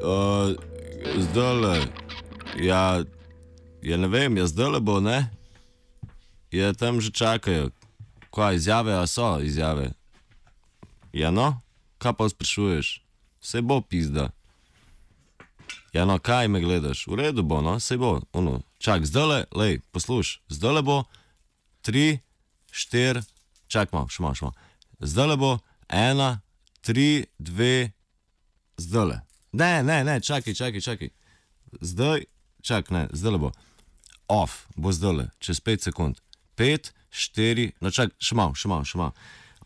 Uh, zdaj le, ja, ja, ne vem, ja, zdaj le bo, ne? Ja, tam že čakajo. Kaj izjave, a so izjave? Ja, no, kaj pa sprašuješ? Se bo pizda. Ja, no, kaj me gledaš? V redu bo, no, se bo. Ono. Čak, zdaj le, lej, posluš, zdaj le bo tri, štiri, čak malo, šmo, šmo. Zdaj le bo ena, tri, dve, zdaj le. Ne, ne, ne, čakaj, čakaj, čakaj. Zdaj, čak, ne, zdaj bo. Off, bo zdaj le, čez 5 sekund. 5, 4, no čak, še malo, še malo, še malo.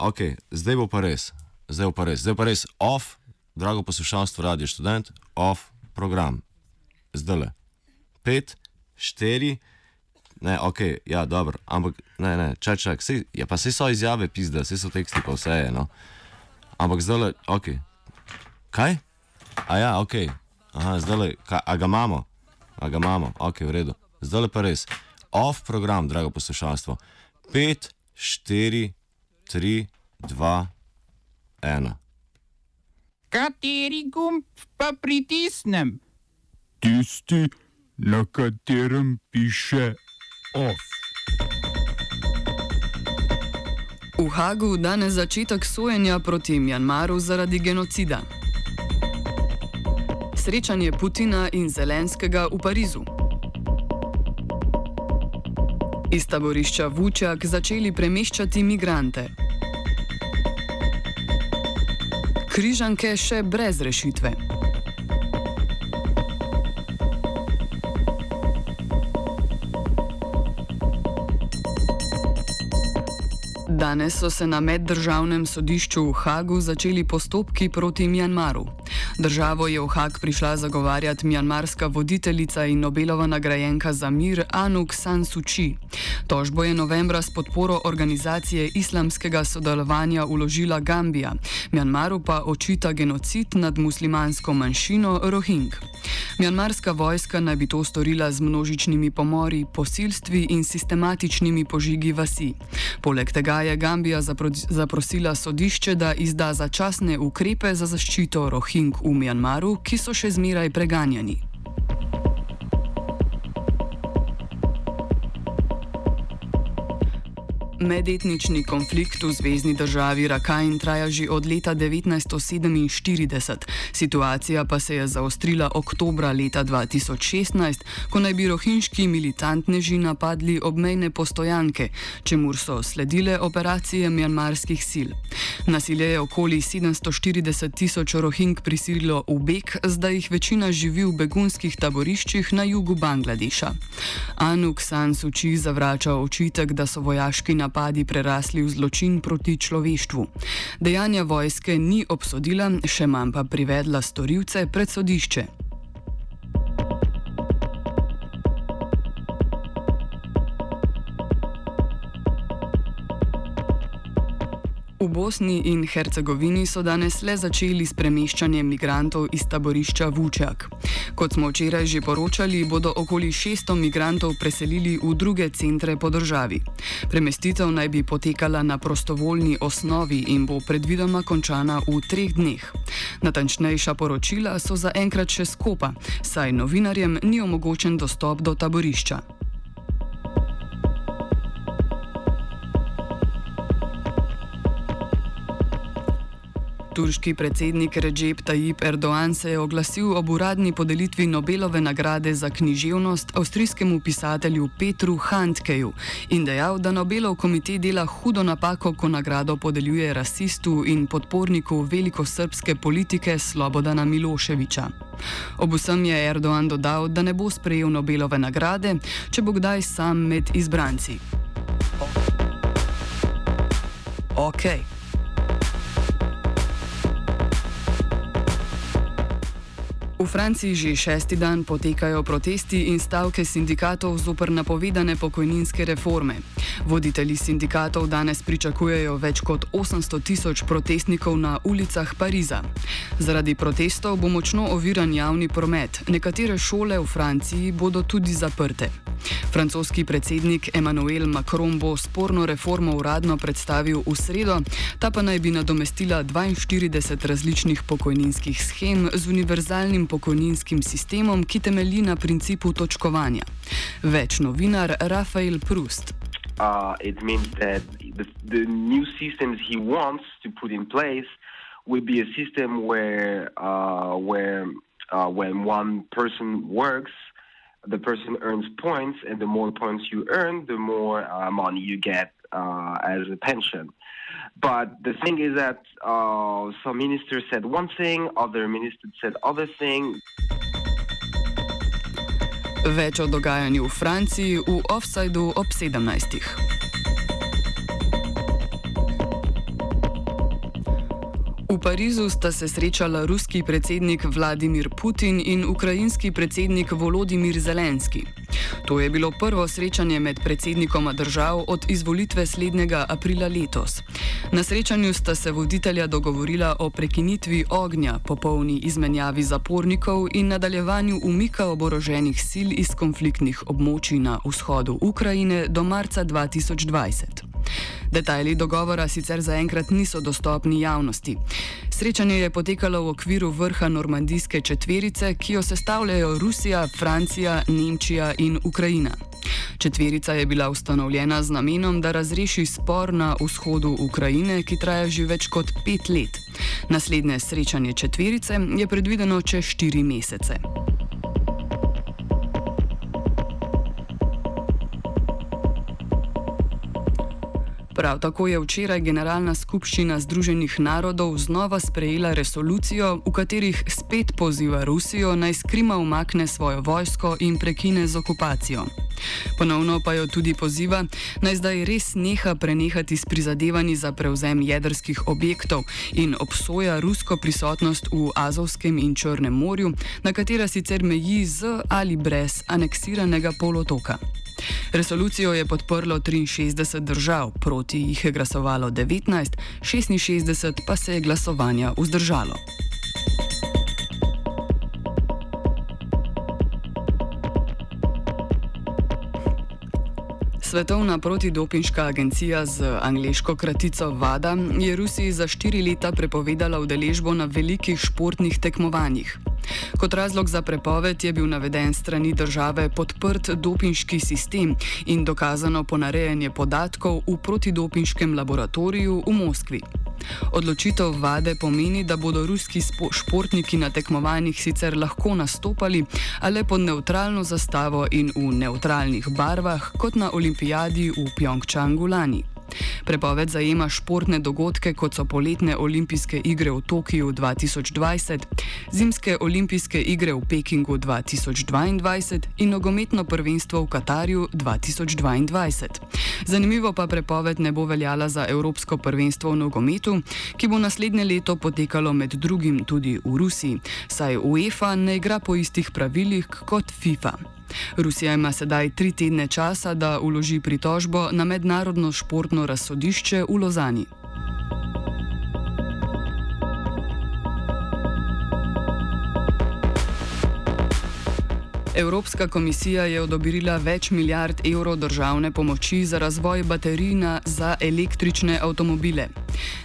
Ok, zdaj bo pa res, zdaj bo pa res, zdaj bo pa res off, drago poslušalstvo, radio študent, off program. Zdaj le. 5, 4, ne, ok, ja, dobro, ampak ne, ne, čak, čak, sej, ja, pa se so izjave pizda, se so teksti pa vse je, no. Ampak zdaj le, ok. Kaj? A ja, ok. Aha, zdaj le, a ga imamo? A ga imamo, ok, v redu. Zdaj le pa res. Off program, drago poslušalstvo. 5, 4, 3, 2, 1. Kateri gumb pa pritisnem? Tisti, na katerem piše OF. V Hagu danes začetek sojenja proti Mjanmaru zaradi genocida. Srečanje Putina in Zelenskega v Parizu. Iz taborišča Vučak začeli premeščati migrante. Križanke še brez rešitve. Danes so se na meddržavnem sodišču v Hagu začeli postopki proti Mjanmaru. Državo je v Hag prišla zagovarjati mjanmarska voditeljica in Nobelova nagrajenka za mir Anuk San Suu Kyi. Tožbo je novembra s podporo organizacije islamskega sodelovanja uložila Gambija, Mjanmaru pa očita genocid nad muslimansko manjšino Rohing. Mjanmarska vojska naj bi to storila z množičnimi pomori, posilstvi in sistematičnimi požigi vasi. Poleg tega je Gambija zapro zaprosila sodišče, da izda začasne ukrepe za zaščito Rohing v Mjanmaru, ki so še zmeraj preganjani. Medetnični konflikt v zvezdni državi Rakhine traja že od leta 1947, situacija pa se je zaostrila oktobra leta 2016, ko naj bi rohinjski militantneži napadli obmejne postojanke, čemur so sledile operacije mjanmarskih sil. Nasilje je okoli 740 tisoč rohing prisililo v beg, zdaj jih večina živi v begunskih taboriščih na jugu Bangladeša. Anuk San Suu Kyi zavrača očitek, da so vojaški napadi napadi prerasli v zločin proti človeštvu. Dejanja vojske ni obsodila, še manj pa privedla storilce pred sodišče. V Bosni in Hercegovini so danes le začeli s premeščanjem migrantov iz taborišča Vučak. Kot smo včeraj že poročali, bodo okoli 600 migrantov preselili v druge centre po državi. Premestitev naj bi potekala na prostovoljni osnovi in bo predvidoma končana v treh dneh. Natančnejša poročila so zaenkrat še skopa, saj novinarjem ni omogočen dostop do taborišča. Turški predsednik Recep Tayyip Erdoğan se je oglasil ob uradni podelitvi Nobelove nagrade za književnost avstrijskemu pisatelju Petru Handkeju in dejal, da Nobelov komitej dela hudo napako, ko nagrado podeljuje rasistu in podporniku velikosrpske politike Slobodana Miloševiča. Ob vsem je Erdoğan dodal, da ne bo sprejel Nobelove nagrade, če bo kdaj sam med izbranci. Okay. V Franciji že šesti dan potekajo protesti in stavke sindikatov zoper napovedane pokojninske reforme. Voditelji sindikatov danes pričakujejo več kot 800 tisoč protestnikov na ulicah Pariza. Zaradi protestov bo močno oviran javni promet, nekatere šole v Franciji bodo tudi zaprte. Francoski predsednik Emmanuel Macron bo sporno reformo uradno predstavil v sredo, ta pa naj bi nadomestila 42 različnih pokojninskih schem z univerzalnim pokojninskim sistemom, ki temelji na principu točkovanja. Več novinar Rafael Proust. Uh, it means that the, the new systems he wants to put in place will be a system where uh, where uh, when one person works, the person earns points, and the more points you earn, the more uh, money you get uh, as a pension. But the thing is that uh, some ministers said one thing, other ministers said other thing. Več o dogajanju v Franciji v Offsideu ob 17. V Parizu sta se srečala ruski predsednik Vladimir Putin in ukrajinski predsednik Volodimir Zelenski. To je bilo prvo srečanje med predsednikoma držav od izvolitve slednjega aprila letos. Na srečanju sta se voditelja dogovorila o prekinitvi ognja, popolni izmenjavi zapornikov in nadaljevanju umika oboroženih sil iz konfliktnih območij na vzhodu Ukrajine do marca 2020. Detajli dogovora sicer zaenkrat niso dostopni javnosti. Srečanje je potekalo v okviru vrha normandijske četverice, ki jo sestavljajo Rusija, Francija, Nemčija in Ukrajina. Četverica je bila ustanovljena z namenom, da razreši spor na vzhodu Ukrajine, ki traja že več kot pet let. Naslednje srečanje četverice je predvideno čez štiri mesece. Prav tako je včeraj Generalna skupščina Združenih narodov znova sprejela resolucijo, v katerih spet poziva Rusijo naj skrima umakne svojo vojsko in prekine z okupacijo. Ponovno pa jo tudi poziva, naj zdaj res neha prenehati s prizadevanji za prevzem jedrskih objektov in obsoja rusko prisotnost v Azovskem in Črnem morju, na katera sicer meji z ali brez aneksiranega polotoka. Resolucijo je podprlo 63 držav, proti jih je glasovalo 19, 66 pa se je glasovanja vzdržalo. Svetovna protidopinška agencija z angliško kratico VADA je Rusiji za štiri leta prepovedala udeležbo na velikih športnih tekmovanjih. Kot razlog za prepoved je bil naveden strani države podprt dopinški sistem in dokazano ponarejanje podatkov v protidopinškem laboratoriju v Moskvi. Odločitev vlade pomeni, da bodo ruski športniki na tekmovanjih sicer lahko nastopali, a le pod neutralno zastavo in v neutralnih barvah, kot na olimpijadi v Pjongčangu lani. Prepoved zajema športne dogodke, kot so poletne olimpijske igre v Tokiu 2020, zimske olimpijske igre v Pekingu 2022 in nogometno prvenstvo v Katarju 2022. Zanimivo pa prepoved ne bo veljala za Evropsko prvenstvo v nogometu, ki bo naslednje leto potekalo med drugim tudi v Rusiji, saj UEFA ne igra po istih pravilih kot FIFA. Rusija ima sedaj tri tedne časa, da uloži pritožbo na mednarodno športno razsodišče v Lozani. Evropska komisija je odobrila več milijard evrov državne pomoči za razvoj baterij za električne avtomobile.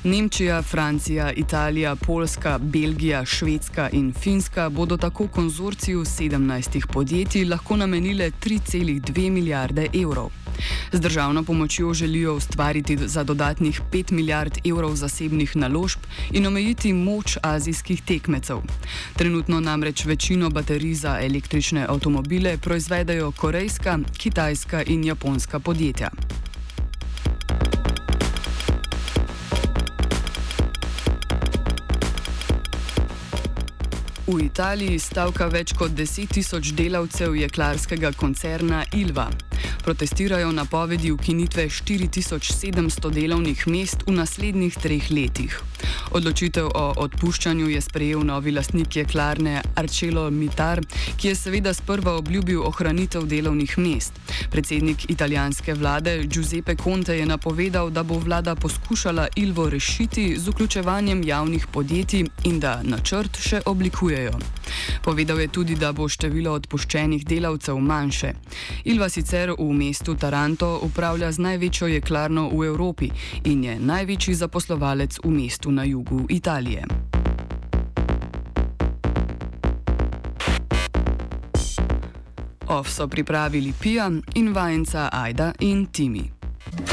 Nemčija, Francija, Italija, Poljska, Belgija, Švedska in Finska bodo tako konzorciju 17 podjetij lahko namenile 3,2 milijarde evrov. Z državno pomočjo želijo ustvariti za dodatnih 5 milijard evrov zasebnih naložb in omejiti moč azijskih tekmecev. Trenutno namreč večino baterij za električne avtomobile proizvedajo korejska, kitajska in japonska podjetja. V Italiji stavka več kot 10 tisoč delavcev jeklarskega koncerna Ilva. Protestirajo napovedi ukinitve 4700 delovnih mest v naslednjih treh letih. Odločitev o odpuščanju je sprejel novi lastnik jeklarne Arcelo Mitar, ki je seveda sprva obljubil ohranitev delovnih mest. Predsednik italijanske vlade Giuseppe Conte je napovedal, da bo vlada poskušala Ilvo rešiti z vključevanjem javnih podjetij in da načrt še oblikujejo. Povedal je tudi, da bo število odpuščenih delavcev manjše. Ilva sicer v mestu Taranto upravlja z največjo jeklarno v Evropi in je največji zaposlovalec v mestu na jugu Italije. OF so pripravili Pija in vajenca Aida in Timi.